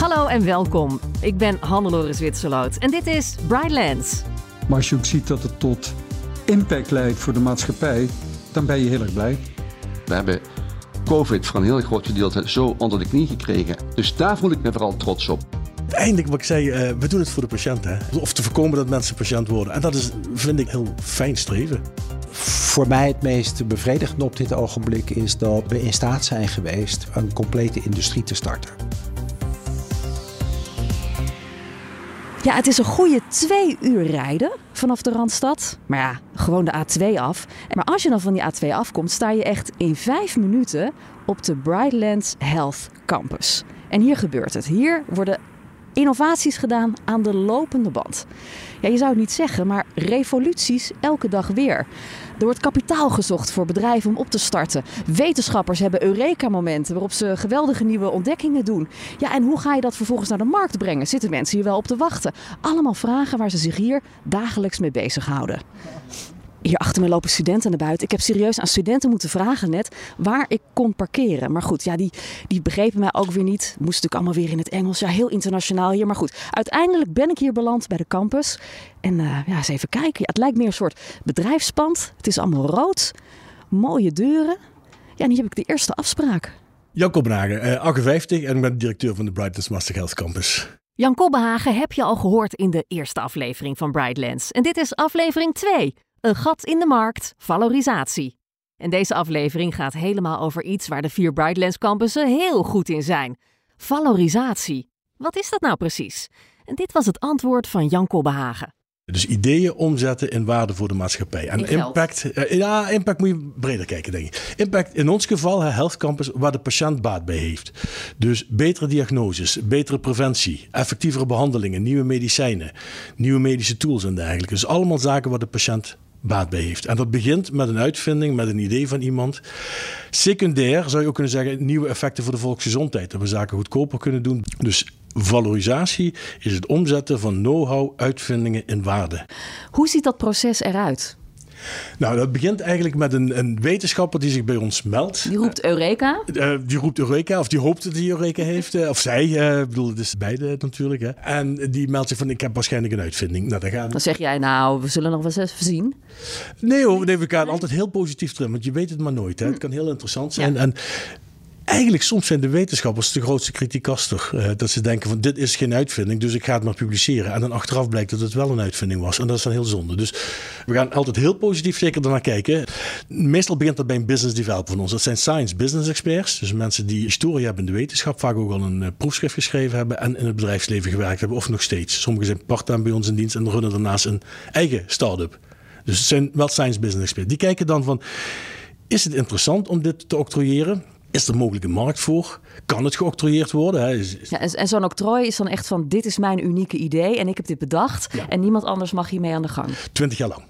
Hallo en welkom. Ik ben Hannelore Zwitserloot en dit is Brightlands. Maar als je ook ziet dat het tot impact leidt voor de maatschappij, dan ben je heel erg blij. We hebben COVID voor een heel groot gedeelte zo onder de knie gekregen. Dus daar voel ik me vooral trots op. Eindelijk wat ik zei, uh, we doen het voor de patiënt. Hè? Of te voorkomen dat mensen patiënt worden. En dat is, vind ik, heel fijn streven. Voor mij het meest bevredigende op dit ogenblik is dat we in staat zijn geweest een complete industrie te starten. Ja, het is een goede twee uur rijden vanaf de Randstad. Maar ja, gewoon de A2 af. Maar als je dan van die A2 afkomt, sta je echt in vijf minuten op de Brightlands Health Campus. En hier gebeurt het. Hier worden innovaties gedaan aan de lopende band. Ja, je zou het niet zeggen, maar revoluties elke dag weer. Er wordt kapitaal gezocht voor bedrijven om op te starten. Wetenschappers hebben Eureka-momenten waarop ze geweldige nieuwe ontdekkingen doen. Ja, en hoe ga je dat vervolgens naar de markt brengen? Zitten mensen hier wel op te wachten? Allemaal vragen waar ze zich hier dagelijks mee bezighouden. Hier achter me lopen studenten naar buiten. Ik heb serieus aan studenten moeten vragen net waar ik kon parkeren. Maar goed, ja, die, die begrepen mij ook weer niet. Moest natuurlijk allemaal weer in het Engels. Ja, heel internationaal hier. Maar goed, uiteindelijk ben ik hier beland bij de campus. En uh, ja, eens even kijken. Ja, het lijkt meer een soort bedrijfspand. Het is allemaal rood. Mooie deuren. Ja, en hier heb ik de eerste afspraak. Jan Kopenhagen, uh, 58 en ik ben directeur van de Brightlands Master Health Campus. Jan Kobbehagen heb je al gehoord in de eerste aflevering van Brightlands. En dit is aflevering 2. Een gat in de markt, valorisatie. En deze aflevering gaat helemaal over iets waar de vier Brightlands campussen heel goed in zijn. Valorisatie. Wat is dat nou precies? En dit was het antwoord van Jan Kobbehagen. Dus ideeën omzetten in waarde voor de maatschappij. En impact, uh, ja, impact moet je breder kijken, denk ik. Impact in ons geval, Health Campus, waar de patiënt baat bij heeft. Dus betere diagnoses, betere preventie, effectievere behandelingen, nieuwe medicijnen, nieuwe medische tools en dergelijke. Dus allemaal zaken waar de patiënt baat bij heeft. En dat begint met een uitvinding, met een idee van iemand. Secundair zou je ook kunnen zeggen, nieuwe effecten voor de volksgezondheid. Dat we zaken goedkoper kunnen doen. Dus valorisatie is het omzetten van know-how, uitvindingen in waarde. Hoe ziet dat proces eruit? Nou, dat begint eigenlijk met een, een wetenschapper die zich bij ons meldt. Die roept Eureka? Uh, die roept Eureka, of die hoopt dat hij Eureka heeft. Uh, of zij, uh, ik bedoel, het is beide natuurlijk. Hè. En die meldt zich van, ik heb waarschijnlijk een uitvinding. Nou, dan, gaan... dan zeg jij, nou, we zullen nog wel eens even zien. Nee hoor, nee, we gaan altijd heel positief terug. Want je weet het maar nooit. Hè. Het kan heel interessant zijn. En eigenlijk soms zijn de wetenschappers de grootste kritiekaster. Uh, dat ze denken van dit is geen uitvinding, dus ik ga het maar publiceren. En dan achteraf blijkt dat het wel een uitvinding was. En dat is dan heel zonde. Dus we gaan altijd heel positief zeker ernaar kijken. Meestal begint dat bij een business developer van ons. Dat zijn science business experts. Dus mensen die historie hebben in de wetenschap. Vaak ook al een uh, proefschrift geschreven hebben. En in het bedrijfsleven gewerkt hebben. Of nog steeds. Sommigen zijn part-time bij ons in dienst. En runnen daarnaast een eigen start-up. Dus het zijn wel science business experts. Die kijken dan van... Is het interessant om dit te octrooieren? Is er mogelijk een markt voor? Kan het geoctrooieerd worden? Hè? Ja, en, en zo'n octrooi is dan echt van: dit is mijn unieke idee en ik heb dit bedacht. En niemand anders mag hiermee aan de gang. Twintig jaar lang.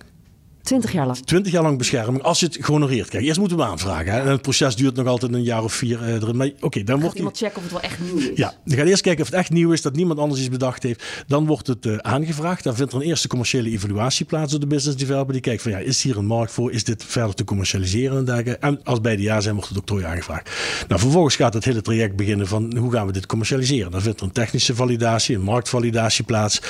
20 jaar lang. 20 jaar lang bescherming als je het gehonoreerd krijgt. Eerst moeten we aanvragen. Hè? En het proces duurt nog altijd een jaar of vier. Uh, erin. Maar oké, okay, dan wordt iemand checken of het wel echt nieuw is. Ja, dan gaat eerst kijken of het echt nieuw is, dat niemand anders iets bedacht heeft. Dan wordt het uh, aangevraagd. Dan vindt er een eerste commerciële evaluatie plaats door de business developer. Die kijkt van ja, is hier een markt voor? Is dit verder te commercialiseren en dergelijke? En als beide ja zijn, wordt het octrooi aangevraagd. Nou, vervolgens gaat het hele traject beginnen van hoe gaan we dit commercialiseren? Dan vindt er een technische validatie, een marktvalidatie plaats.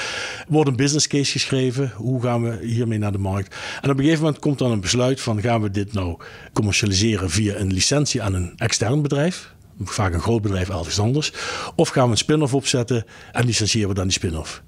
Wordt een business case geschreven. Hoe gaan we hiermee naar de markt? En op een gegeven moment komt dan een besluit van gaan we dit nou commercialiseren via een licentie aan een extern bedrijf. Vaak een groot bedrijf, elders anders. Of gaan we een spin-off opzetten en licentiëren we dan die spin-off.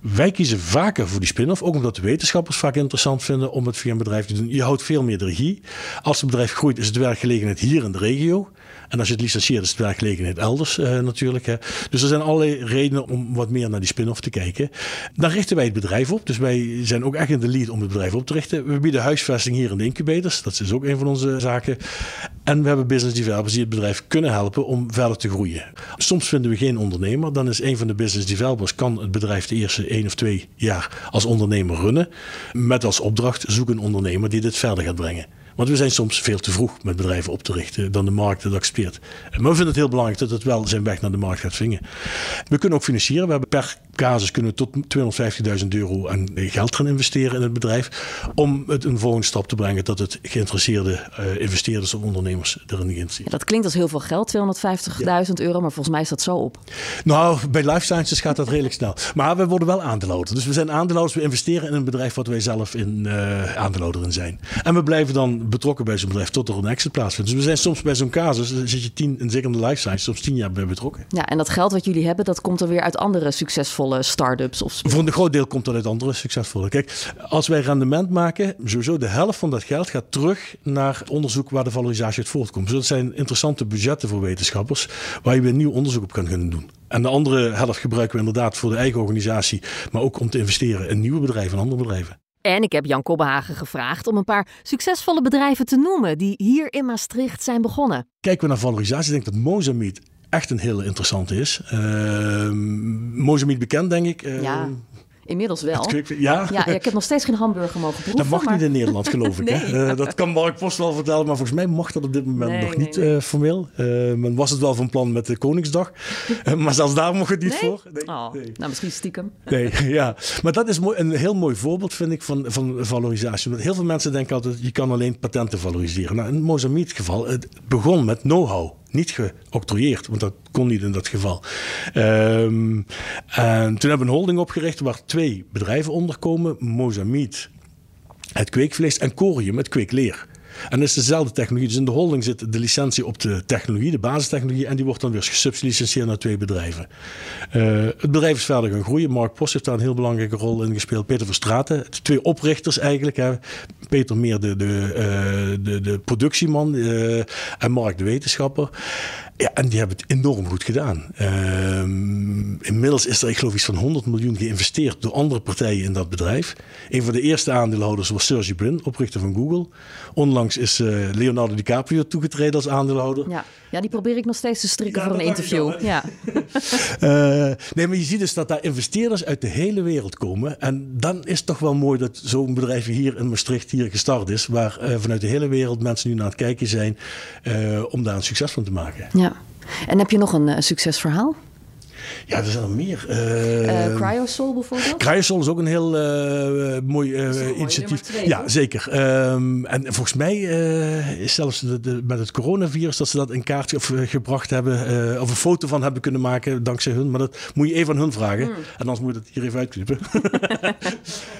Wij kiezen vaker voor die spin-off, ook omdat de wetenschappers vaak interessant vinden om het via een bedrijf te doen. Je houdt veel meer de regie. Als het bedrijf groeit, is het werkgelegenheid hier in de regio. En als je het licentieert, is het werkgelegenheid elders uh, natuurlijk. Hè. Dus er zijn allerlei redenen om wat meer naar die spin-off te kijken. Dan richten wij het bedrijf op. Dus wij zijn ook echt in de lead om het bedrijf op te richten. We bieden huisvesting hier in de incubators. Dat is ook een van onze zaken. En we hebben business developers die het bedrijf kunnen helpen om verder te groeien. Soms vinden we geen ondernemer. Dan is een van de business developers kan het bedrijf de eerste één of twee jaar als ondernemer runnen. Met als opdracht zoek een ondernemer die dit verder gaat brengen. Want we zijn soms veel te vroeg met bedrijven op te richten dan de markt het accepteert. Maar we vinden het heel belangrijk dat het wel zijn weg naar de markt gaat vingen. We kunnen ook financieren. We hebben per casus kunnen tot 250.000 euro aan geld gaan investeren in het bedrijf. Om het een volgende stap te brengen dat het geïnteresseerde uh, investeerders of ondernemers erin investeren. Ja, dat klinkt als heel veel geld, 250.000 euro, maar volgens mij is dat zo op. Nou, bij life sciences gaat dat redelijk snel. Maar we worden wel aandeelhouder. Dus we zijn aandeelhouders, we investeren in een bedrijf wat wij zelf in uh, aandeelhouder in zijn. En we blijven dan betrokken bij zo'n bedrijf tot er een exit plaatsvindt. Dus we zijn soms bij zo'n casus, dan zit je tien, en zeker in de life sciences, soms tien jaar bij betrokken. Ja, en dat geld wat jullie hebben, dat komt er weer uit andere succesvolle start-ups? Of... Voor een groot deel komt dat uit andere succesvolle. Kijk, als wij rendement maken, sowieso de helft van dat geld gaat terug naar onderzoek waar de valorisatie uit voortkomt. Dus dat zijn interessante budgetten voor wetenschappers, waar je weer nieuw onderzoek op kan gaan doen. En de andere helft gebruiken we inderdaad voor de eigen organisatie, maar ook om te investeren in nieuwe bedrijven en andere bedrijven. En ik heb Jan Kobbehagen gevraagd om een paar succesvolle bedrijven te noemen die hier in Maastricht zijn begonnen. Kijken we naar valorisatie, ik denk dat Mozambique echt een hele interessante is. Uh, Mozambique bekend, denk ik. Uh, ja. Inmiddels wel. ja? ja, ik heb nog steeds geen hamburger mogen proeven. Dat mag maar... niet in Nederland, geloof ik. nee. hè? Uh, dat kan Mark Post wel vertellen, maar volgens mij mocht dat op dit moment nee, nog nee, niet uh, formeel. Uh, men was het wel van plan met de Koningsdag, maar zelfs daar mocht het niet voor. Nee? Oh, nou, misschien stiekem. Nee, ja. Maar dat is mooi, een heel mooi voorbeeld, vind ik, van, van valorisatie. Want heel veel mensen denken altijd, je kan alleen patenten valoriseren. Nou, in Mozambique geval, het begon met know-how niet geoctrooieerd, want dat kon niet in dat geval. Um, en toen hebben we een holding opgericht waar twee bedrijven onderkomen: Mozambique, het kweekvlees, en Corium, het kweekleer. En dat is dezelfde technologie. Dus in de holding zit de licentie op de technologie, de basistechnologie. En die wordt dan weer gesubsidieerd naar twee bedrijven. Uh, het bedrijf is verder gaan groeien. Mark Post heeft daar een heel belangrijke rol in gespeeld. Peter Verstraten, twee oprichters eigenlijk. Hè. Peter meer de, de, uh, de, de productieman uh, en Mark de wetenschapper. Ja, en die hebben het enorm goed gedaan. Uh, inmiddels is er, ik geloof, iets van 100 miljoen geïnvesteerd door andere partijen in dat bedrijf. Een van de eerste aandeelhouders was Sergey Brin, oprichter van Google. Onlangs is uh, Leonardo DiCaprio toegetreden als aandeelhouder. Ja. ja, die probeer ik nog steeds te strikken ja, voor een interview. Ja. uh, nee, maar je ziet dus dat daar investeerders uit de hele wereld komen. En dan is het toch wel mooi dat zo'n bedrijf hier in Maastricht hier gestart is. Waar uh, vanuit de hele wereld mensen nu naar het kijken zijn om daar een succes van te maken. Ja. En heb je nog een uh, succesverhaal? Ja, er zijn er meer. Uh, uh, Cryosol bijvoorbeeld? Cryosol is ook een heel uh, mooi initiatief. Twee, ja, zeker. Um, en volgens mij is zelfs de, de, met het coronavirus dat ze dat in kaart of, gebracht hebben. of een foto van hebben kunnen maken dankzij hun. Maar dat moet je even aan hun vragen. Hmm. En anders moet je het hier even uitknippen.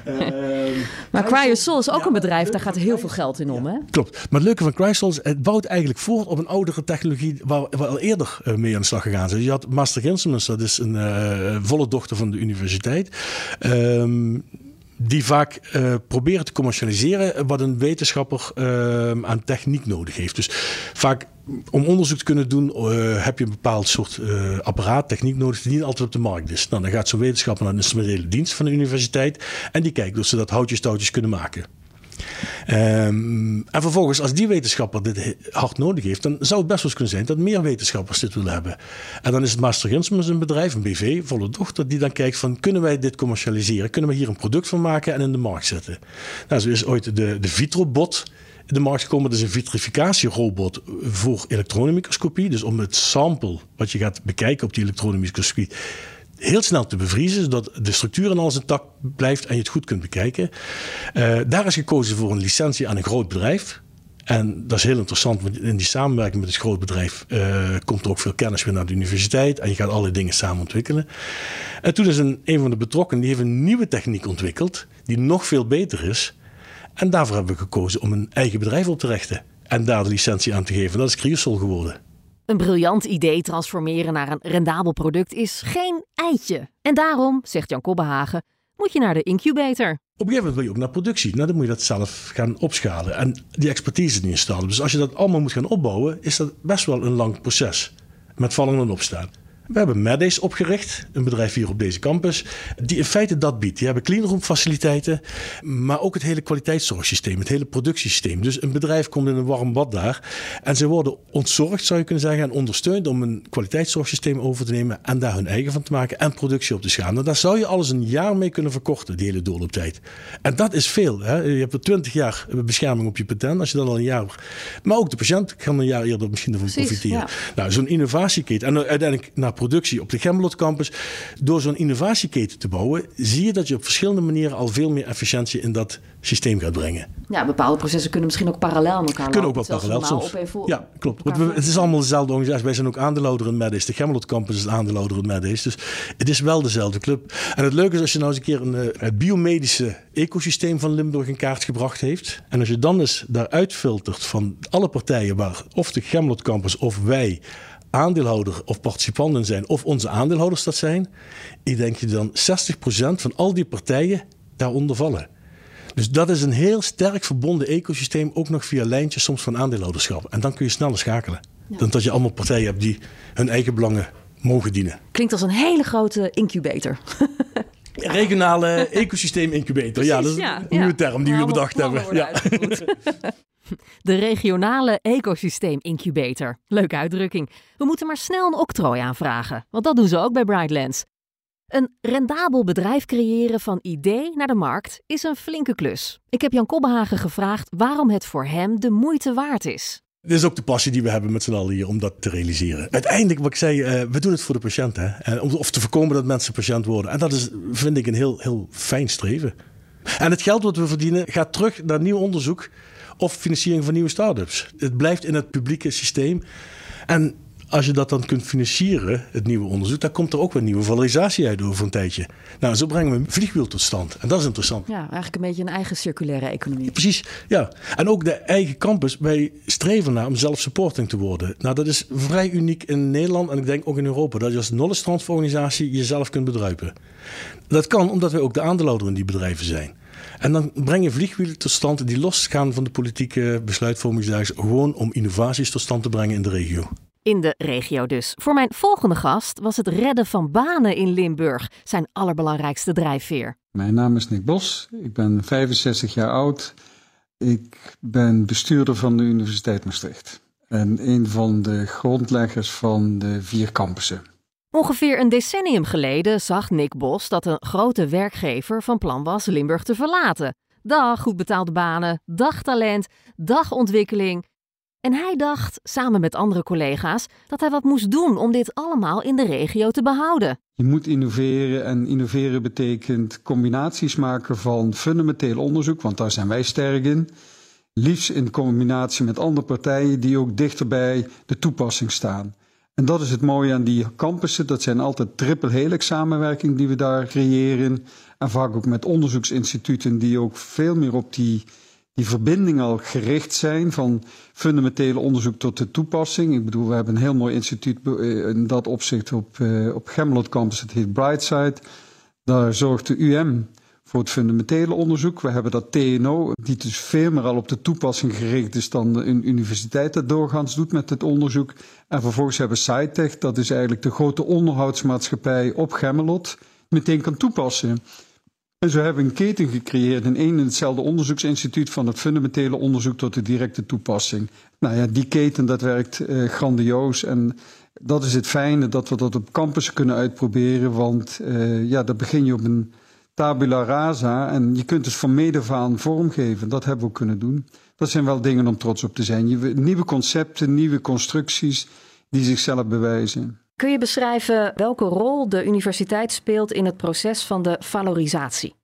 um, maar Cryosol is ook ja, een bedrijf, daar gaat heel veel geld in om. Ja, hè? Klopt. Maar het leuke van Cryosol is, het bouwt eigenlijk voort op een oudere technologie waar we al eerder mee aan de slag gegaan zijn. Je had Master Instruments, dat is een uh, volle dochter van de universiteit. Um, die vaak uh, proberen te commercialiseren wat een wetenschapper uh, aan techniek nodig heeft. Dus vaak om onderzoek te kunnen doen uh, heb je een bepaald soort apparaat, techniek nodig die niet altijd op de markt is. Nou, dan gaat zo'n wetenschapper naar een instrumentele dienst van de universiteit en die kijkt of ze dat houtjes touwtjes kunnen maken. Um, en vervolgens, als die wetenschapper dit hard nodig heeft, dan zou het best wel eens kunnen zijn dat meer wetenschappers dit willen hebben. En dan is het Master Instruments een bedrijf, een BV, volle dochter, die dan kijkt van kunnen wij dit commercialiseren? Kunnen we hier een product van maken en in de markt zetten? Nou, zo is ooit de, de Vitrobot in de markt gekomen. Dat is een vitrificatierobot voor elektronenmicroscopie. Dus om het sample wat je gaat bekijken op die elektronenmicroscopie heel snel te bevriezen, zodat de structuur en alles intact blijft en je het goed kunt bekijken. Uh, daar is gekozen voor een licentie aan een groot bedrijf. En dat is heel interessant, want in die samenwerking met het groot bedrijf uh, komt er ook veel kennis weer naar de universiteit en je gaat allerlei dingen samen ontwikkelen. En toen is een, een van de betrokkenen, die heeft een nieuwe techniek ontwikkeld, die nog veel beter is. En daarvoor hebben we gekozen om een eigen bedrijf op te richten en daar de licentie aan te geven. Dat is Cryosol geworden. Een briljant idee transformeren naar een rendabel product is geen eitje. En daarom, zegt Jan Kobbehagen, moet je naar de incubator. Op een gegeven moment wil je ook naar productie. Nou, dan moet je dat zelf gaan opschalen en die expertise niet installen. Dus als je dat allemaal moet gaan opbouwen, is dat best wel een lang proces. Met vallen en opstaan. We hebben Meddays opgericht, een bedrijf hier op deze campus, die in feite dat biedt. Die hebben cleanroom faciliteiten, maar ook het hele kwaliteitszorgsysteem, het hele productiesysteem. Dus een bedrijf komt in een warm bad daar en ze worden ontzorgd, zou je kunnen zeggen, en ondersteund om een kwaliteitszorgsysteem over te nemen en daar hun eigen van te maken en productie op te schalen. Nou, daar zou je alles een jaar mee kunnen verkorten, die hele doorlooptijd. En dat is veel. Hè? Je hebt er twintig jaar bescherming op je patent, als je dat al een jaar... Maar ook de patiënt kan een jaar eerder misschien ervan profiteren. ja. Nou, zo'n innovatieketen en uiteindelijk naar productie op de Gemmelot campus. Door zo'n innovatieketen te bouwen, zie je dat je op verschillende manieren al veel meer efficiëntie in dat systeem gaat brengen. Ja, bepaalde processen kunnen misschien ook parallel aan elkaar Kunnen ook wel lopen, parallel soms. Ja, klopt. op Want we- het is allemaal dezelfde organisatie. Wij zijn ook aandeelhouder in Medis. De Gemmelot Campus is aandeelhouder in Medis. Dus het is wel dezelfde club. En het leuke is als je nou eens een keer een, eh, het biomedische ecosysteem van Limburg in kaart gebracht heeft. En als je dan eens daaruit filtert van alle partijen waar of de Gemmelot Campus of wij aandeelhouder of participanten zijn of onze aandeelhouders dat zijn. Ik denk je dan 60% van al die partijen daaronder vallen. Dus dat is een heel sterk verbonden ecosysteem, ook nog via lijntjes soms van aandeelhouderschap. En dan kun je sneller schakelen. Dan dat je allemaal partijen hebt die hun eigen belangen mogen dienen. Klinkt als een hele grote incubator. Regionale ecosysteem incubator. ja, dat is een nieuwe ja. term die we bedacht hebben. Ja. De regionale ecosysteem incubator. Leuke uitdrukking. We moeten maar snel een octrooi aanvragen, want dat doen ze ook bij Brightlands. Een rendabel bedrijf creëren van idee naar de markt is een flinke klus. Ik heb Jan Kobbehagen gevraagd waarom het voor hem de moeite waard is. Dit is ook de passie die we hebben met z'n allen hier om dat te realiseren. Uiteindelijk, wat ik zei, eh, we doen het voor de patiënt. Hè? Om, of te voorkomen dat mensen patiënt worden. En dat is, vind ik, een heel, heel fijn streven. En het geld wat we verdienen gaat terug naar nieuw onderzoek of financiering van nieuwe start-ups. Het blijft in het publieke systeem. En als je dat dan kunt financieren, het nieuwe onderzoek, dan komt er ook weer nieuwe valorisatie uit over een tijdje. Nou, zo brengen we een vliegwiel tot stand. En dat is interessant. Ja, eigenlijk een beetje een eigen circulaire economie. Precies, ja. En ook de eigen campus. Wij streven naar om zelf-supporting te worden. Nou, dat is vrij uniek in Nederland en ik denk ook in Europa. Dat je als knowledge transfer organisatie jezelf kunt bedruipen. Dat kan omdat wij ook de aandeelhouder in die bedrijven zijn. En dan breng je vliegwielen tot stand die losgaan van de politieke besluitvormingsdags. Gewoon om innovaties tot stand te brengen in de regio. In de regio dus. Voor mijn volgende gast was het redden van banen in Limburg zijn allerbelangrijkste drijfveer. Mijn naam is Nick Bos. Ik ben 65 jaar oud. Ik ben bestuurder van de Universiteit Maastricht. En een van de grondleggers van de vier campussen. Ongeveer een decennium geleden zag Nick Bos dat een grote werkgever van plan was Limburg te verlaten. Dag goed betaalde banen, dag talent, dag ontwikkeling. En hij dacht, samen met andere collega's, dat hij wat moest doen om dit allemaal in de regio te behouden. Je moet innoveren en innoveren betekent combinaties maken van fundamenteel onderzoek, want daar zijn wij sterk in. Liefst in combinatie met andere partijen die ook dichter bij de toepassing staan. En dat is het mooie aan die campussen. Dat zijn altijd triple helix samenwerking die we daar creëren. En vaak ook met onderzoeksinstituten die ook veel meer op die, die verbinding al gericht zijn. Van fundamentele onderzoek tot de toepassing. Ik bedoel, we hebben een heel mooi instituut eh, in dat opzicht op, eh, op Gemmelot Campus. Het heet Brightside. Daar zorgt de UM voor het fundamentele onderzoek. We hebben dat TNO, die dus veel meer al op de toepassing gericht is dan een universiteit dat doorgaans doet met het onderzoek. En vervolgens hebben we SciTech, dat is eigenlijk de grote onderhoudsmaatschappij op Gemmelot, meteen kan toepassen. En zo hebben we een keten gecreëerd in één en hetzelfde onderzoeksinstituut van het fundamentele onderzoek tot de directe toepassing. Nou ja, die keten dat werkt eh, grandioos en dat is het fijne dat we dat op campus kunnen uitproberen, want eh, ja, dan begin je op een tabula rasa en je kunt dus van medevaan vormgeven. Dat hebben we ook kunnen doen. Dat zijn wel dingen om trots op te zijn. Nieuwe concepten, nieuwe constructies die zichzelf bewijzen. Kun je beschrijven welke rol de universiteit speelt in het proces van de valorisatie?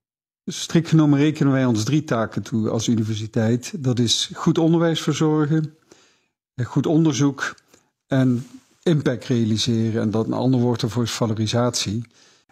Dus strikt genomen rekenen wij ons drie taken toe als universiteit. Dat is goed onderwijs verzorgen, goed onderzoek en impact realiseren. En dat een ander woord ervoor is valorisatie.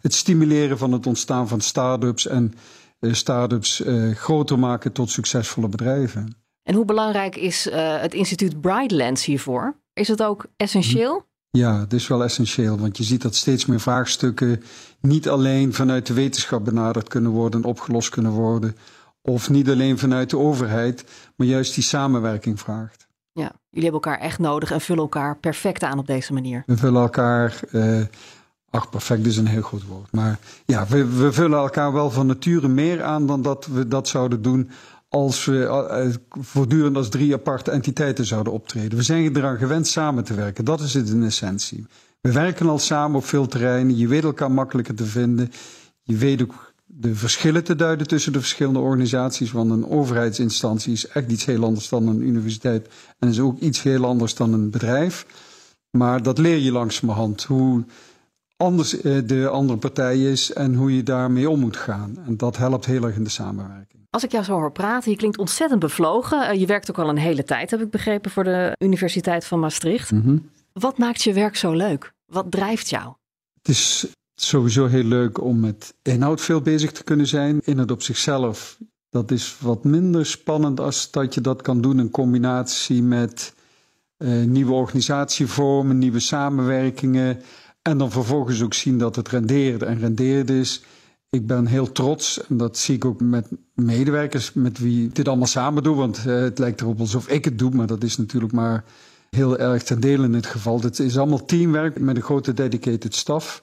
Het stimuleren van het ontstaan van start-ups en uh, start-ups uh, groter maken tot succesvolle bedrijven. En hoe belangrijk is uh, het instituut Brightlands hiervoor? Is het ook essentieel? Ja, het is wel essentieel, want je ziet dat steeds meer vraagstukken niet alleen vanuit de wetenschap benaderd kunnen worden en opgelost kunnen worden. Of niet alleen vanuit de overheid, maar juist die samenwerking vraagt. Ja, jullie hebben elkaar echt nodig en vullen elkaar perfect aan op deze manier. We vullen elkaar. Uh, ach, perfect is een heel goed woord. Maar ja, we, we vullen elkaar wel van nature meer aan dan dat we dat zouden doen als we uh, voortdurend als drie aparte entiteiten zouden optreden. We zijn eraan gewend samen te werken. Dat is het in essentie. We werken al samen op veel terreinen. Je weet elkaar makkelijker te vinden. Je weet ook de verschillen te duiden tussen de verschillende organisaties. Want een overheidsinstantie is echt iets heel anders dan een universiteit. En is ook iets heel anders dan een bedrijf. Maar dat leer je langzamerhand. Hoe anders eh, de andere partij is en hoe je daarmee om moet gaan. En dat helpt heel erg in de samenwerking. Als ik jou zo hoor praten, je klinkt ontzettend bevlogen. Eh, je werkt ook al een hele tijd, heb ik begrepen, voor de Universiteit van Maastricht. Mhm. Wat maakt je werk zo leuk? Wat drijft jou? Het is sowieso heel leuk om met inhoud veel bezig te kunnen zijn. Inhoud op zichzelf, dat is wat minder spannend als dat je dat kan doen in combinatie met uh, nieuwe organisatievormen, nieuwe samenwerkingen. En dan vervolgens ook zien dat het rendeert en rendeert is. Ik ben heel trots, en dat zie ik ook met medewerkers met wie dit allemaal samen doe. Want uh, het lijkt erop alsof ik het doe, maar dat is natuurlijk maar heel erg ten dele in het geval. Het is allemaal teamwerk met een grote dedicated staf.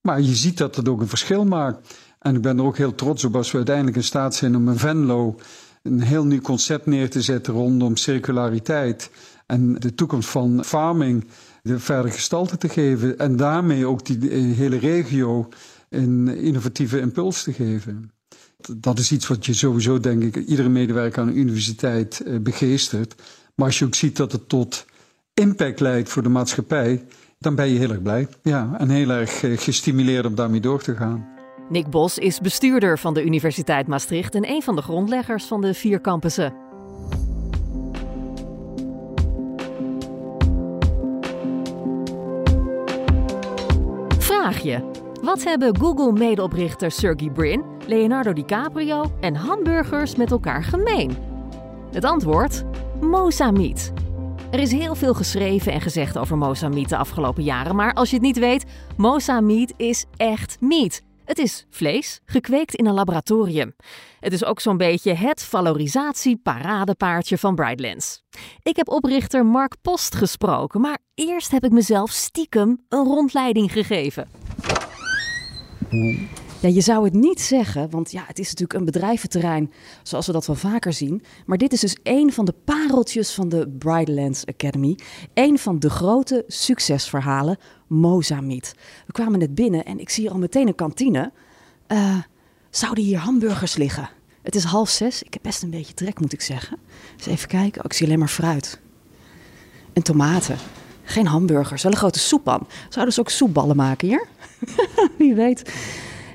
Maar je ziet dat het ook een verschil maakt. En ik ben er ook heel trots op als we uiteindelijk in staat zijn om in Venlo een heel nieuw concept neer te zetten rondom circulariteit en de toekomst van farming de verder gestalte te geven. En daarmee ook die eh, hele regio een innovatieve impuls te geven. Dat is iets wat je sowieso, denk ik, iedere medewerker aan een universiteit eh, begeestert. Maar als je ook ziet dat het tot impact leidt voor de maatschappij, dan ben je heel erg blij. Ja, en heel erg eh, gestimuleerd om daarmee door te gaan. Nick Bos is bestuurder van de Universiteit Maastricht en een van de grondleggers van de vier campussen. Wat hebben Google-medeoprichter Sergey Brin, Leonardo DiCaprio en hamburgers met elkaar gemeen? Het antwoord: Mozamiet. Er is heel veel geschreven en gezegd over Mozamiet de afgelopen jaren, maar als je het niet weet, Mozamiet is echt meat. Het is vlees, gekweekt in een laboratorium. Het is ook zo'n beetje het valorisatie-paradepaardje van Brightlands. Ik heb oprichter Mark Post gesproken, maar eerst heb ik mezelf stiekem een rondleiding gegeven. Ja, je zou het niet zeggen, want ja, het is natuurlijk een bedrijventerrein zoals we dat wel vaker zien. Maar dit is dus een van de pareltjes van de Brightlands Academy. Een van de grote succesverhalen, Mozamiet. We kwamen net binnen en ik zie hier al meteen een kantine. Uh, zouden hier hamburgers liggen? Het is half zes. Ik heb best een beetje trek, moet ik zeggen. Dus even kijken. Oh, ik zie alleen maar fruit. En tomaten. Geen hamburgers, wel een grote soeppan. Zouden ze ook soepballen maken hier? Wie weet.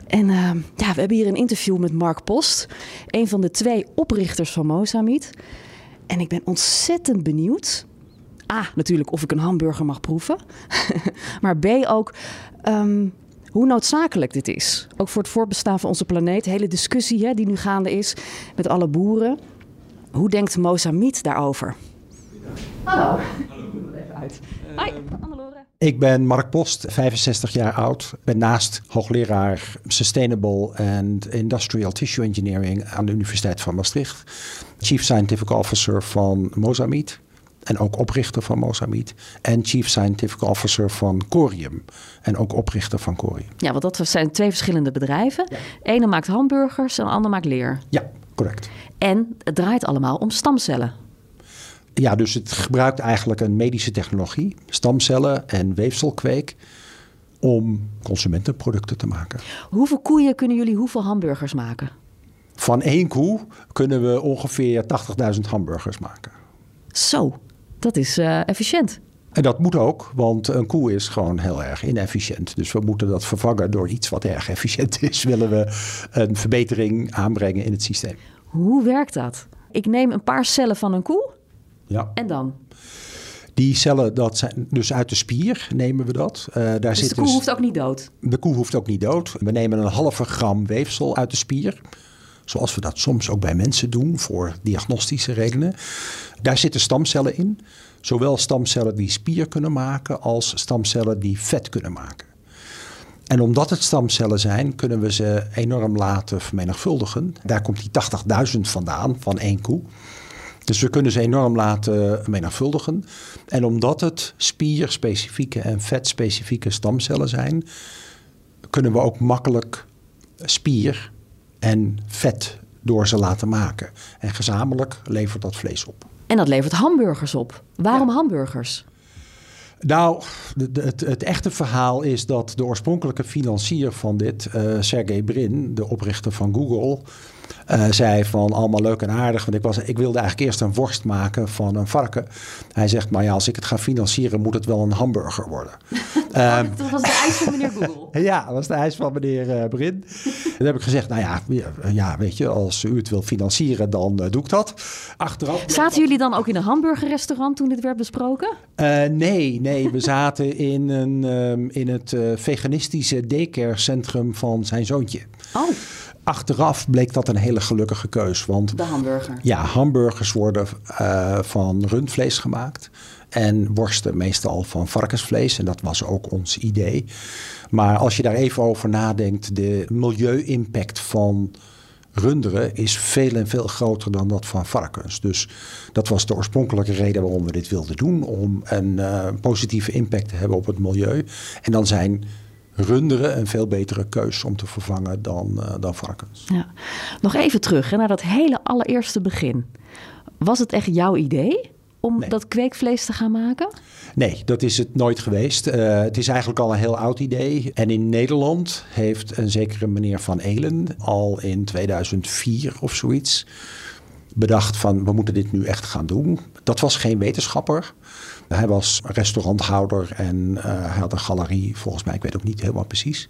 En uh, ja, we hebben hier een interview met Mark Post, een van de twee oprichters van Mozamiet. En ik ben ontzettend benieuwd. A, natuurlijk of ik een hamburger mag proeven. maar B, ook um, hoe noodzakelijk dit is. Ook voor het voortbestaan van onze planeet. De hele discussie hè, die nu gaande is met alle boeren. Hoe denkt Mozamiet daarover? Hallo. Hallo. Even uit. Hoi, Annelore. Ik ben Mark Post, 65 jaar oud. Ben naast hoogleraar Sustainable and Industrial Tissue Engineering aan de Universiteit van Maastricht. Chief Scientific Officer van Mozamiet. En ook oprichter van Mozamiet. En Chief Scientific Officer van Corium. En ook oprichter van Corium. Ja, want dat zijn twee verschillende bedrijven. Ja. Ene maakt hamburgers en de ander maakt leer. Ja, correct. En het draait allemaal om stamcellen. Ja, dus het gebruikt eigenlijk een medische technologie, stamcellen en weefselkweek, om consumentenproducten te maken. Hoeveel koeien kunnen jullie hoeveel hamburgers maken? Van één koe kunnen we ongeveer 80.000 hamburgers maken. Zo, dat is uh, efficiënt. En dat moet ook, want een koe is gewoon heel erg inefficiënt. Dus we moeten dat vervangen door iets wat erg efficiënt is. Willen we een verbetering aanbrengen in het systeem. Hoe werkt dat? Ik neem een paar cellen van een koe ja. En dan? Die cellen, dat zijn dus uit de spier nemen we dat. Uh, daar dus zit de koe dus, hoeft ook niet dood? De koe hoeft ook niet dood. We nemen een halve gram weefsel uit de spier. Zoals we dat soms ook bij mensen doen voor diagnostische redenen. Daar zitten stamcellen in. Zowel stamcellen die spier kunnen maken als stamcellen die vet kunnen maken. En omdat het stamcellen zijn, kunnen we ze enorm laten vermenigvuldigen. Daar komt die 80.000 vandaan van één koe. Dus we kunnen ze enorm laten menigvuldigen. En omdat het spierspecifieke en vetspecifieke stamcellen zijn, kunnen we ook makkelijk spier en vet door ze laten maken. En gezamenlijk levert dat vlees op. En dat levert hamburgers op. Waarom hamburgers? Nou, het, het, echte verhaal is dat de oorspronkelijke financier van dit, uh, Sergey Brin, de oprichter van Google, Uh, zei van allemaal leuk en aardig. Want ik, was, ik wilde eigenlijk eerst een worst maken van een varken. Hij zegt, maar ja, als ik het ga financieren, moet het wel een hamburger worden. um, dat was de eis van meneer Google. ja, dat was de eis van meneer uh, Brin. Dan heb ik gezegd, nou ja, ja, weet je, als u het wil financieren, dan uh, doe ik dat. Achteraf. Zaten jullie dan ook in een hamburgerrestaurant toen dit werd besproken? nee, nee, we zaten in, een, um, in het veganistische daycare centrum van zijn zoontje. Oh. Achteraf bleek dat een hele gelukkige keus. Want, de hamburger. Ja, hamburgers worden uh, van rundvlees gemaakt. En worsten meestal van varkensvlees. En dat was ook ons idee. Maar als je daar even over nadenkt, de milieu-impact van runderen is veel en veel groter dan dat van varkens. Dus dat was de oorspronkelijke reden waarom we dit wilden doen. Om een uh, positieve impact te hebben op het milieu. En dan zijn runderen een veel betere keus om te vervangen dan, uh, dan varkens. Ja. Nog even terug hè, naar dat hele allereerste begin. Was het echt jouw idee om Nee. dat kweekvlees te gaan maken? Nee, dat is het nooit geweest. Uh, het is eigenlijk al een heel oud idee. En in Nederland heeft een zekere meneer Van Elen al in 2004 of zoiets bedacht van we moeten dit nu echt gaan doen. Dat was geen wetenschapper. Hij was restauranthouder en uh, hij had een galerie, volgens mij, ik weet ook niet helemaal precies.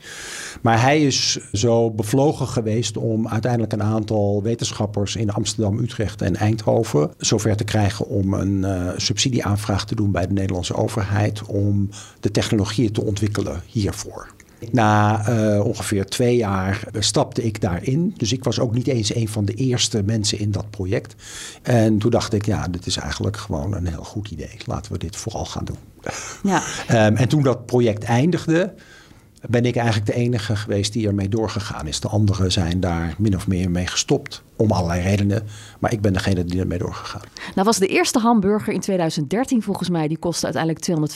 Maar hij is zo bevlogen geweest om uiteindelijk een aantal wetenschappers in Amsterdam, Utrecht en Eindhoven zover te krijgen om een uh, subsidieaanvraag te doen bij de Nederlandse overheid om de technologieën te ontwikkelen hiervoor. Na uh, ongeveer twee jaar stapte ik daarin. Dus ik was ook niet eens een van de eerste mensen in dat project. En toen dacht ik, ja, dit is eigenlijk gewoon een heel goed idee. Laten we dit vooral gaan doen. Ja. Um, en toen dat project eindigde, ben ik eigenlijk de enige geweest die ermee doorgegaan is. De anderen zijn daar min of meer mee gestopt. Om allerlei redenen. Maar ik ben degene die ermee doorgegaan. Nou was de eerste hamburger in 2013 volgens mij. Die kostte uiteindelijk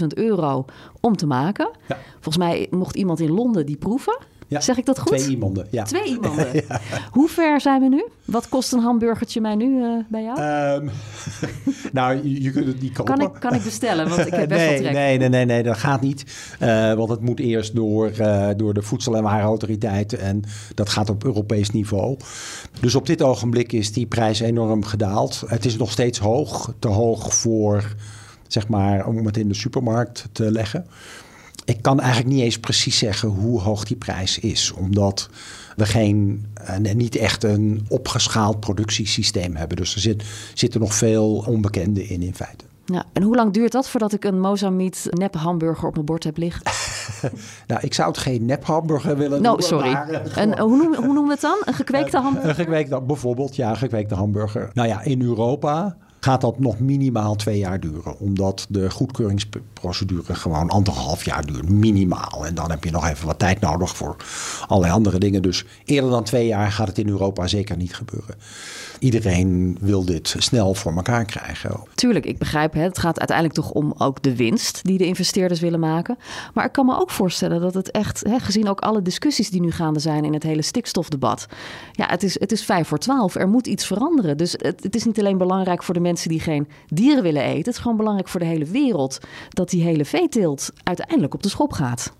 250.000 euro om te maken. Ja. Volgens mij mocht iemand in Londen die proeven. Ja, zeg ik dat goed? Twee iemanden, ja. Twee iemanden. ja. Hoe ver zijn we nu? Wat kost een hamburgertje mij nu uh, bij jou? Um, nou, je, je, kunt het niet kopen. Kan ik, kan ik bestellen? Want ik heb best nee, wel trek. Nee, nee, nee, nee, dat gaat niet. Uh, want het moet eerst door, uh, door de Voedsel- en Warenautoriteit. En dat gaat op Europees niveau. Dus op dit ogenblik is die prijs enorm gedaald. Het is nog steeds hoog. Te hoog voor, zeg maar, om het in de supermarkt te leggen. Ik kan eigenlijk niet eens precies zeggen hoe hoog die prijs is. Omdat we geen, uh, niet echt een opgeschaald productiesysteem hebben. Dus er zit, zitten nog veel onbekenden in in feite. Ja, en hoe lang duurt dat voordat ik een Mozambiet nep hamburger op mijn bord heb liggen? nou, ik zou het geen nep hamburger willen no, noemen. sorry. Maar, uh, en, hoe, noem, hoe noemen we het dan? Een gekweekte hamburger? Een gekweekte, bijvoorbeeld, ja, een gekweekte hamburger. Nou ja, in Europa gaat dat nog minimaal twee jaar duren. Omdat de goedkeuringsprocedure gewoon anderhalf jaar duurt. Minimaal. En dan heb je nog even wat tijd nodig voor allerlei andere dingen. Dus eerder dan twee jaar gaat het in Europa zeker niet gebeuren. Iedereen wil dit snel voor elkaar krijgen. Tuurlijk, ik begrijp het. Het gaat uiteindelijk toch om ook de winst die de investeerders willen maken. Maar ik kan me ook voorstellen dat het echt, hè, gezien ook alle discussies die nu gaande zijn in het hele stikstofdebat. Ja, het is, het is vijf voor twaalf. Er moet iets veranderen. Dus het, het is niet alleen belangrijk voor de mensen die geen dieren willen eten. Het is gewoon belangrijk voor de hele wereld dat die hele veeteelt uiteindelijk op de schop gaat.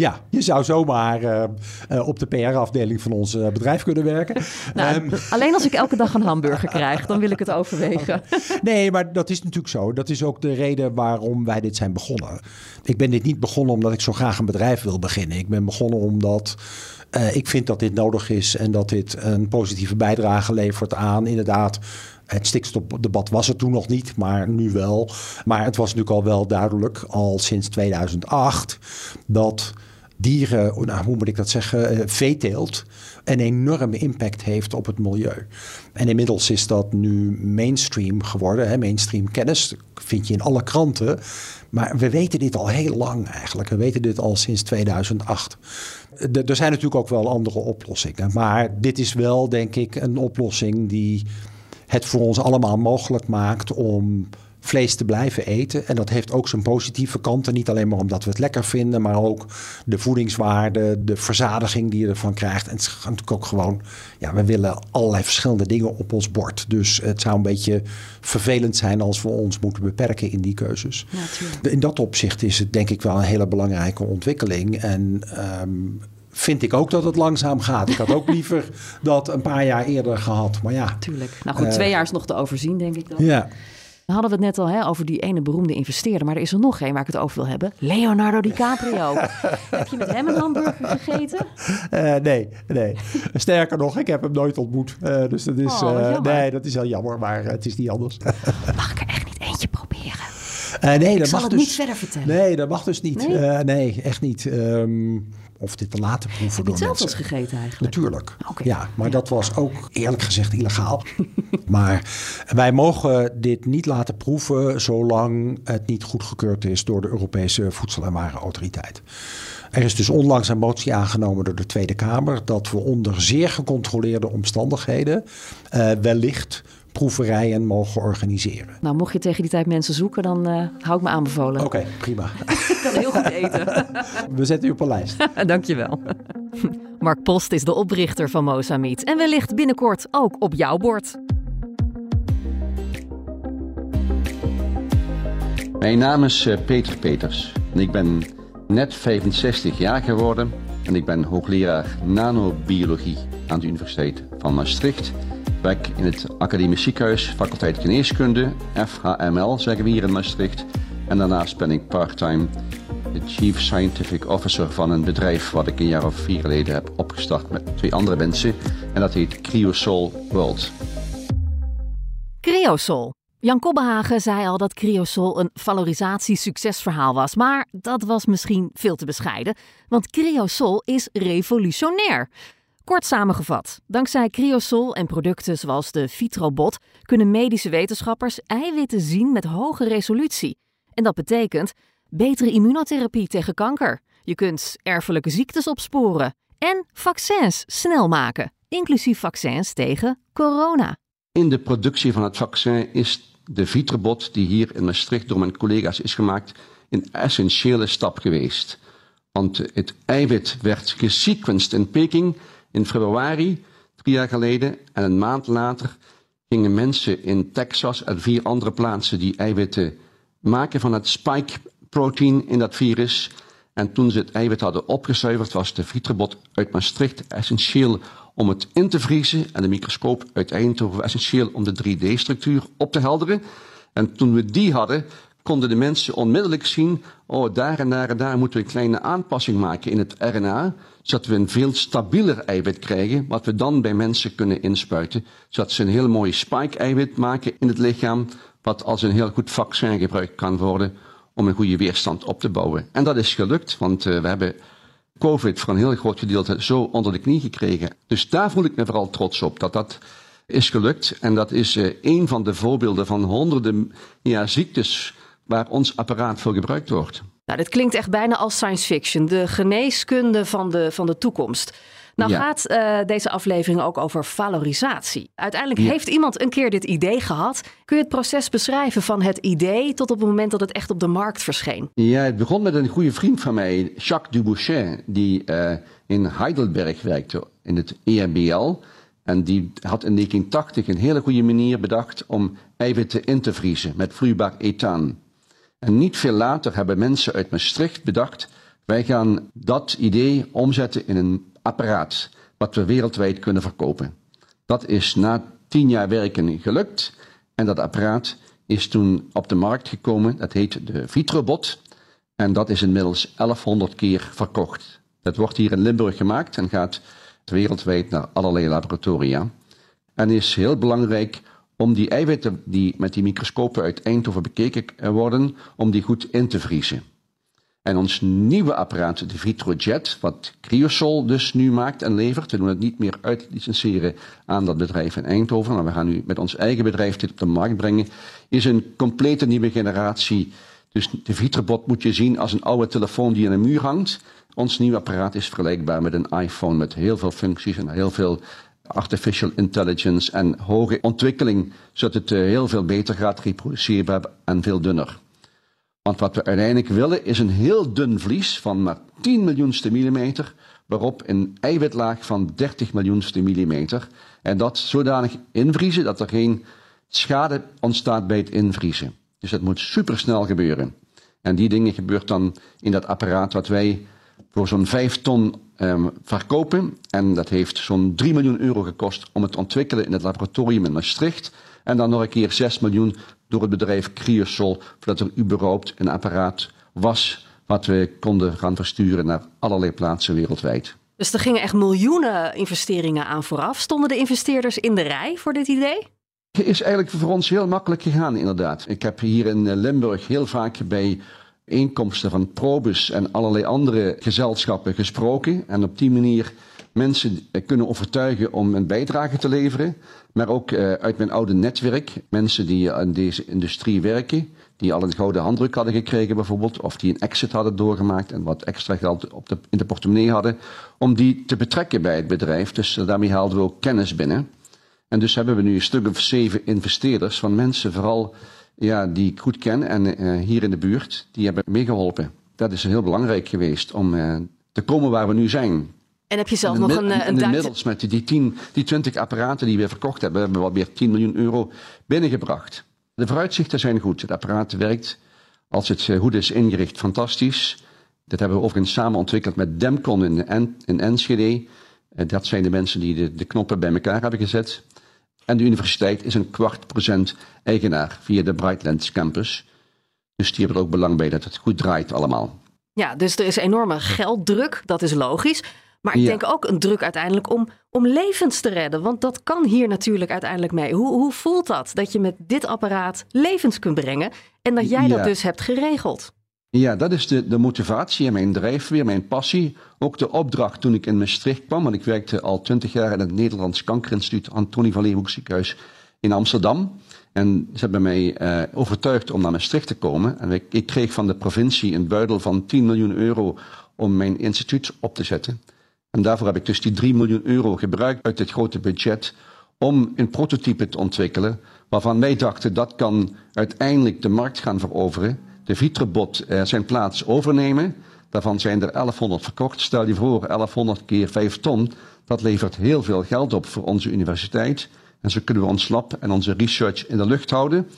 Ja, je zou zomaar uh, uh, op de PR-afdeling van ons uh, bedrijf kunnen werken. Nou, um, alleen als ik elke dag een hamburger krijg, dan wil ik het overwegen. Nee, maar dat is natuurlijk zo. Dat is ook de reden waarom wij dit zijn begonnen. Ik ben dit niet begonnen omdat ik zo graag een bedrijf wil beginnen. Ik ben begonnen omdat ik vind dat dit nodig is en dat dit een positieve bijdrage levert aan inderdaad het stikstofdebat was er toen nog niet, maar nu wel. Maar het was natuurlijk al wel duidelijk, al sinds 2008, dat dieren, nou, hoe moet ik dat zeggen, uh, veeteelt een enorme impact heeft op het milieu. En inmiddels is dat nu mainstream geworden, hè, mainstream kennis, vind je in alle kranten. Maar we weten dit al heel lang eigenlijk. We weten dit al sinds 2008. De, er zijn natuurlijk ook wel andere oplossingen. Maar dit is wel, denk ik, een oplossing die het voor ons allemaal mogelijk maakt om vlees te blijven eten. En dat heeft ook zijn positieve kanten. Niet alleen maar omdat we het lekker vinden, maar ook de voedingswaarde, de verzadiging die je ervan krijgt. En het is natuurlijk ook gewoon, ja, we willen allerlei verschillende dingen op ons bord. Dus het zou een beetje vervelend zijn als we ons moeten beperken in die keuzes. Ja, in dat opzicht is het denk ik wel een hele belangrijke ontwikkeling. En um, vind ik ook dat het langzaam gaat. Ik had ook liever dat een paar jaar eerder gehad. Maar ja. Tuurlijk. Nou goed, twee jaar is nog te overzien, denk ik dan. Ja. Dan hadden we het net al hè, over die ene beroemde investeerder. Maar er is er nog één waar ik het over wil hebben. Leonardo DiCaprio. heb je met hem een hamburger gegeten? Uh, nee, nee. Sterker nog, ik heb hem nooit ontmoet. Uh, dus dat is, Oh, nee, dat is wel jammer, maar het is niet anders. Mag ik er echt niet eentje proberen? nee, Ik dat zal mag het dus, niet verder vertellen. Nee, dat mag dus niet. Nee? Nee, nee echt niet. Um, of dit te laten proeven Heb door het zelf mensen. eens gegeten eigenlijk? Natuurlijk. Oké. Ja, maar Ja. dat was ook eerlijk gezegd illegaal. maar wij mogen dit niet laten proeven zolang het niet goedgekeurd is door de Europese Voedsel- en Warenautoriteit. Er is dus onlangs een motie aangenomen door de Tweede Kamer dat we onder zeer gecontroleerde omstandigheden eh, wellicht proeverijen mogen organiseren. Nou, mocht je tegen die tijd mensen zoeken, dan eh, hou ik me aanbevolen. Oké, prima. Ik kan heel goed eten. We zetten u op een lijst. Dankjewel. Mark Post is de oprichter van Mozamiet en wellicht binnenkort ook op jouw bord. Mijn naam is eh, Peter Peters en ik ben net 65 jaar geworden en ik ben hoogleraar nanobiologie aan de Universiteit van Maastricht. Werk in het Academisch Ziekenhuis, faculteit Geneeskunde, FHML zeggen we hier in Maastricht. En daarnaast ben ik parttime de Chief Scientific Officer van een bedrijf wat ik een jaar of vier geleden heb opgestart met twee andere mensen. En dat heet Cryosol World. Creosol. Jan Kobbehagen zei al dat Creosol een valorisatiesuccesverhaal was, maar dat was misschien veel te bescheiden, want Creosol is revolutionair. Kort samengevat, dankzij Creosol en producten zoals de Vitrobot kunnen medische wetenschappers eiwitten zien met hoge resolutie. En dat betekent betere immunotherapie tegen kanker. Je kunt erfelijke ziektes opsporen en vaccins snel maken, inclusief vaccins tegen corona. In de productie van het vaccin is de Vitrobot, die hier in Maastricht door mijn collega's is gemaakt, een essentiële stap geweest. Want het eiwit werd gesequenced in Peking in februari, drie jaar geleden. En een maand later gingen mensen in Texas en vier andere plaatsen die eiwitten maken van het spike-protein in dat virus. En toen ze het eiwit hadden opgezuiverd, was de Vitrobot uit Maastricht essentieel om het in te vriezen en de microscoop uit Eindhoven essentieel om de 3D-structuur op te helderen. En toen we die hadden, konden de mensen onmiddellijk zien, oh daar en daar en daar moeten we een kleine aanpassing maken in het RNA, zodat we een veel stabieler eiwit krijgen, wat we dan bij mensen kunnen inspuiten, zodat ze een heel mooi spike-eiwit maken in het lichaam, wat als een heel goed vaccin gebruikt kan worden om een goede weerstand op te bouwen. En dat is gelukt, want uh, we hebben COVID voor een heel groot gedeelte zo onder de knie gekregen. Dus daar voel ik me vooral trots op, dat dat is gelukt. En dat is uh, een van de voorbeelden van honderden ja, ziektes waar ons apparaat voor gebruikt wordt. Nou, dit klinkt echt bijna als science fiction. De geneeskunde van de, van de toekomst. Nou Ja. gaat uh, deze aflevering ook over valorisatie. Uiteindelijk Ja. heeft iemand een keer dit idee gehad. Kun je het proces beschrijven van het idee tot op het moment dat het echt op de markt verscheen? Ja, het begon met een goede vriend van mij, Jacques Dubouchet, die uh, in Heidelberg werkte, in het EMBL. En die had in 1980 een hele goede manier bedacht om eiwitten in te vriezen met vloeibaar ethaan. En niet veel later hebben mensen uit Maastricht bedacht, wij gaan dat idee omzetten in een apparaat wat we wereldwijd kunnen verkopen. Dat is na tien jaar werken gelukt en dat apparaat is toen op de markt gekomen. Dat heet de Vitrobot en dat is inmiddels 1100 keer verkocht. Dat wordt hier in Limburg gemaakt en gaat wereldwijd naar allerlei laboratoria. En is heel belangrijk om die eiwitten die met die microscopen uit Eindhoven bekeken worden, om die goed in te vriezen. En ons nieuwe apparaat, de Vitrojet, wat Cryosol dus nu maakt en levert, we doen het niet meer uitlicenseren aan dat bedrijf in Eindhoven, maar we gaan nu met ons eigen bedrijf dit op de markt brengen, is een complete nieuwe generatie. Dus de Vitrobot moet je zien als een oude telefoon die aan een muur hangt. Ons nieuwe apparaat is vergelijkbaar met een iPhone met heel veel functies en heel veel artificial intelligence en hoge ontwikkeling, zodat het eh, heel veel beter gaat, reproduceerbaar en veel dunner. Want wat we uiteindelijk willen is een heel dun vlies van maar 10 miljoenste millimeter, waarop een eiwitlaag van 30 miljoenste millimeter. En dat zodanig invriezen dat er geen schade ontstaat bij het invriezen. Dus dat moet supersnel gebeuren. En die dingen gebeurt dan in dat apparaat wat wij voor zo'n 5 ton ehm, verkopen. En dat heeft zo'n 3 miljoen euro gekost om het te ontwikkelen in het laboratorium in Maastricht. En dan nog een keer 6 miljoen door het bedrijf Criosol, voordat er überhaupt een apparaat was wat we konden gaan versturen naar allerlei plaatsen wereldwijd. Dus er gingen echt miljoenen investeringen aan vooraf. Stonden de investeerders in de rij voor dit idee? Het is eigenlijk voor ons heel makkelijk gegaan, inderdaad. Ik heb hier in eh, Limburg heel vaak bij inkomsten van Probus en allerlei andere gezelschappen gesproken. En op die manier mensen eh, kunnen overtuigen om een bijdrage te leveren. Maar ook uh, uit mijn oude netwerk, mensen die in deze industrie werken, die al een gouden handdruk hadden gekregen bijvoorbeeld, of die een exit hadden doorgemaakt en wat extra geld op de, in de portemonnee hadden, om die te betrekken bij het bedrijf. Dus daarmee haalden we ook kennis binnen. En dus hebben we nu een stuk of zeven investeerders van mensen, vooral ja, die ik goed ken en uh, hier in de buurt, die hebben meegeholpen. Dat is heel belangrijk geweest om uh, te komen waar we nu zijn. En heb je zelf nog een, een, een Inmiddels met die, 10, die 20 apparaten die we verkocht hebben, hebben we wel weer 10 miljoen euro binnengebracht. De vooruitzichten zijn goed. Het apparaat werkt, als het goed is ingericht, fantastisch. Dat hebben we overigens samen ontwikkeld met Demcon in, in Enschede. Dat zijn de mensen die de, de knoppen bij elkaar hebben gezet. En de universiteit is een kwart procent eigenaar via de Brightlands Campus. Dus die hebben er ook belang bij dat het goed draait allemaal. Ja, dus er is enorme gelddruk, dat is logisch. Maar ik ja. denk ook een druk uiteindelijk om, om levens te redden. Want dat kan hier natuurlijk uiteindelijk mee. Hoe, hoe voelt dat? Dat je met dit apparaat levens kunt brengen. En dat jij ja. dat dus hebt geregeld. Ja, dat is de, de motivatie en mijn drijfveer, mijn passie. Ook de opdracht toen ik in Maastricht kwam. Want ik werkte al twintig jaar in het Nederlands Kankerinstituut Antonie van Leeuwenhoek ziekenhuis in Amsterdam. En ze hebben mij uh, overtuigd om naar Maastricht te komen. En ik, ik kreeg van de provincie een buidel van 10 miljoen euro om mijn instituut op te zetten. En daarvoor heb ik dus die 3 miljoen euro gebruikt uit dit grote budget om een prototype te ontwikkelen waarvan wij dachten dat kan uiteindelijk de markt gaan veroveren. De Vitrobot uh, zijn plaats overnemen. Daarvan zijn er 1100 verkocht. Stel je voor, 1100 keer 5 ton. Dat levert heel veel geld op voor onze universiteit. En zo kunnen we ons lab en onze research in de lucht houden.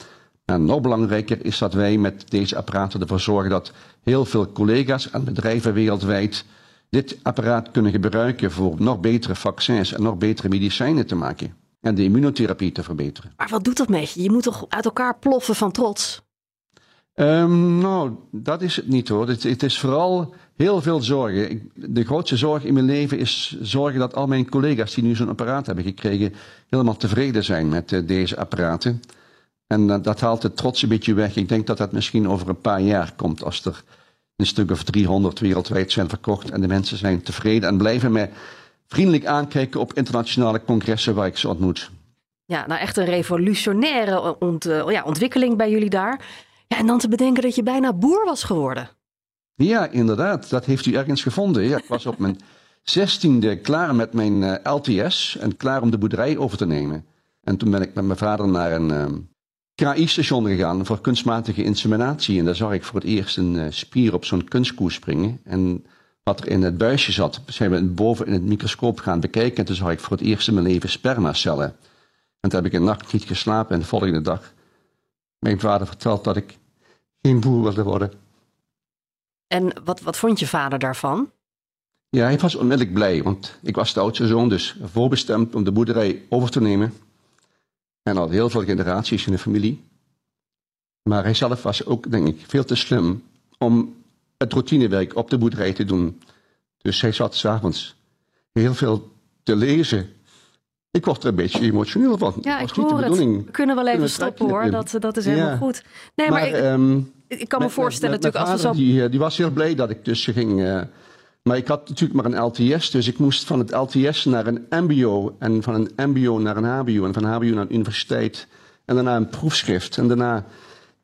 En nog belangrijker is dat wij met deze apparaten ervoor zorgen dat heel veel collega's en bedrijven wereldwijd dit apparaat kunnen gebruiken voor nog betere vaccins en nog betere medicijnen te maken. En de immunotherapie te verbeteren. Maar wat doet dat met je? Je moet toch uit elkaar ploffen van trots? Um, nou, dat is het niet hoor. Het, het is vooral heel veel zorgen. De grootste zorg in mijn leven is zorgen dat al mijn collega's die nu zo'n apparaat hebben gekregen, helemaal tevreden zijn met uh, deze apparaten. En uh, dat haalt het trots een beetje weg. Ik denk dat dat misschien over een paar jaar komt als er een stuk of 300 wereldwijd zijn verkocht en de mensen zijn tevreden en blijven mij vriendelijk aankijken op internationale congressen waar ik ze ontmoet. Ja, nou echt een revolutionaire ont, ja, ontwikkeling bij jullie daar. Ja, en dan te bedenken dat je bijna boer was geworden. Ja, inderdaad. Dat heeft u ergens gevonden. Ja, ik was op mijn zestiende klaar met mijn uh, LTS en klaar om de boerderij over te nemen. En toen ben ik met mijn vader naar een uh, KI-station gegaan voor kunstmatige inseminatie. En daar zag ik voor het eerst een uh, spier op zo'n kunstkoe springen. En wat er in het buisje zat, zijn we boven in het microscoop gaan bekijken. En toen zag ik voor het eerst in mijn leven spermacellen. En toen heb ik een nacht niet geslapen en de volgende dag mijn vader verteld dat ik geen boer wilde worden. En wat, wat vond je vader daarvan? Ja, hij was onmiddellijk blij, want ik was de oudste zoon, dus voorbestemd om de boerderij over te nemen. En al heel veel generaties in de familie. Maar hij zelf was ook, denk ik, veel te slim om het routinewerk op de boerderij te doen. Dus hij zat s'avonds heel veel te lezen. Ik word er een beetje emotioneel van. Ja, ik hoor het. We kunnen wel even stoppen hoor, dat, dat is helemaal ja. goed. Nee, maar, maar ik, um, ik, kan me voorstellen met, met, natuurlijk als we zo... Die, die, was heel blij dat ik tussen ging... Uh, maar ik had natuurlijk maar een LTS, dus ik moest van het LTS naar een MBO en van een MBO naar een HBO en van HBO naar een universiteit en daarna een proefschrift en daarna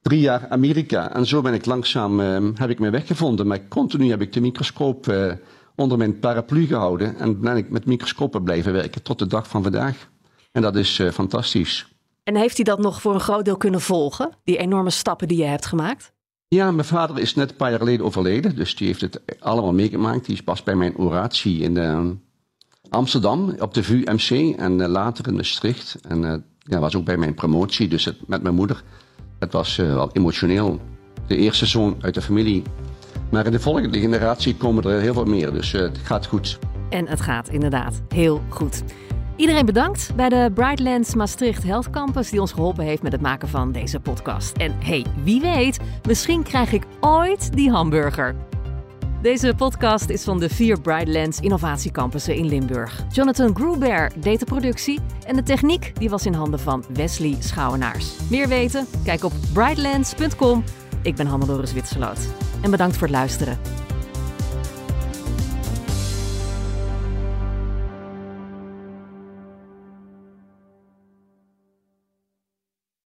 drie jaar Amerika. En zo ben ik langzaam, uh, heb ik me weggevonden. Maar continu heb ik de microscoop uh, onder mijn paraplu gehouden en ben ik met microscopen blijven werken tot de dag van vandaag. En dat is uh, fantastisch. En heeft hij dat nog voor een groot deel kunnen volgen, die enorme stappen die je hebt gemaakt? Ja, mijn vader is net een paar jaar geleden overleden, dus die heeft het allemaal meegemaakt. Die is pas bij mijn oratie in uh, Amsterdam op de VUMC en uh, later in Maastricht. En ja, was ook bij mijn promotie, dus het, met mijn moeder. Het was wel emotioneel. De eerste zoon uit de familie Maar in de volgende generatie komen er heel veel meer, dus uh, het gaat goed. En het gaat inderdaad heel goed. Iedereen bedankt bij de Brightlands Maastricht Health Campus die ons geholpen heeft met het maken van deze podcast. En hey, wie weet, misschien krijg ik ooit die hamburger. Deze podcast is van de vier Brightlands innovatiecampussen in Limburg. Jonathan Gruber deed de productie en de techniek die was in handen van Wesley Schouwenaars. Meer weten? Kijk op brightlands.com. Ik ben Hannelore Zwitserloot en bedankt voor het luisteren.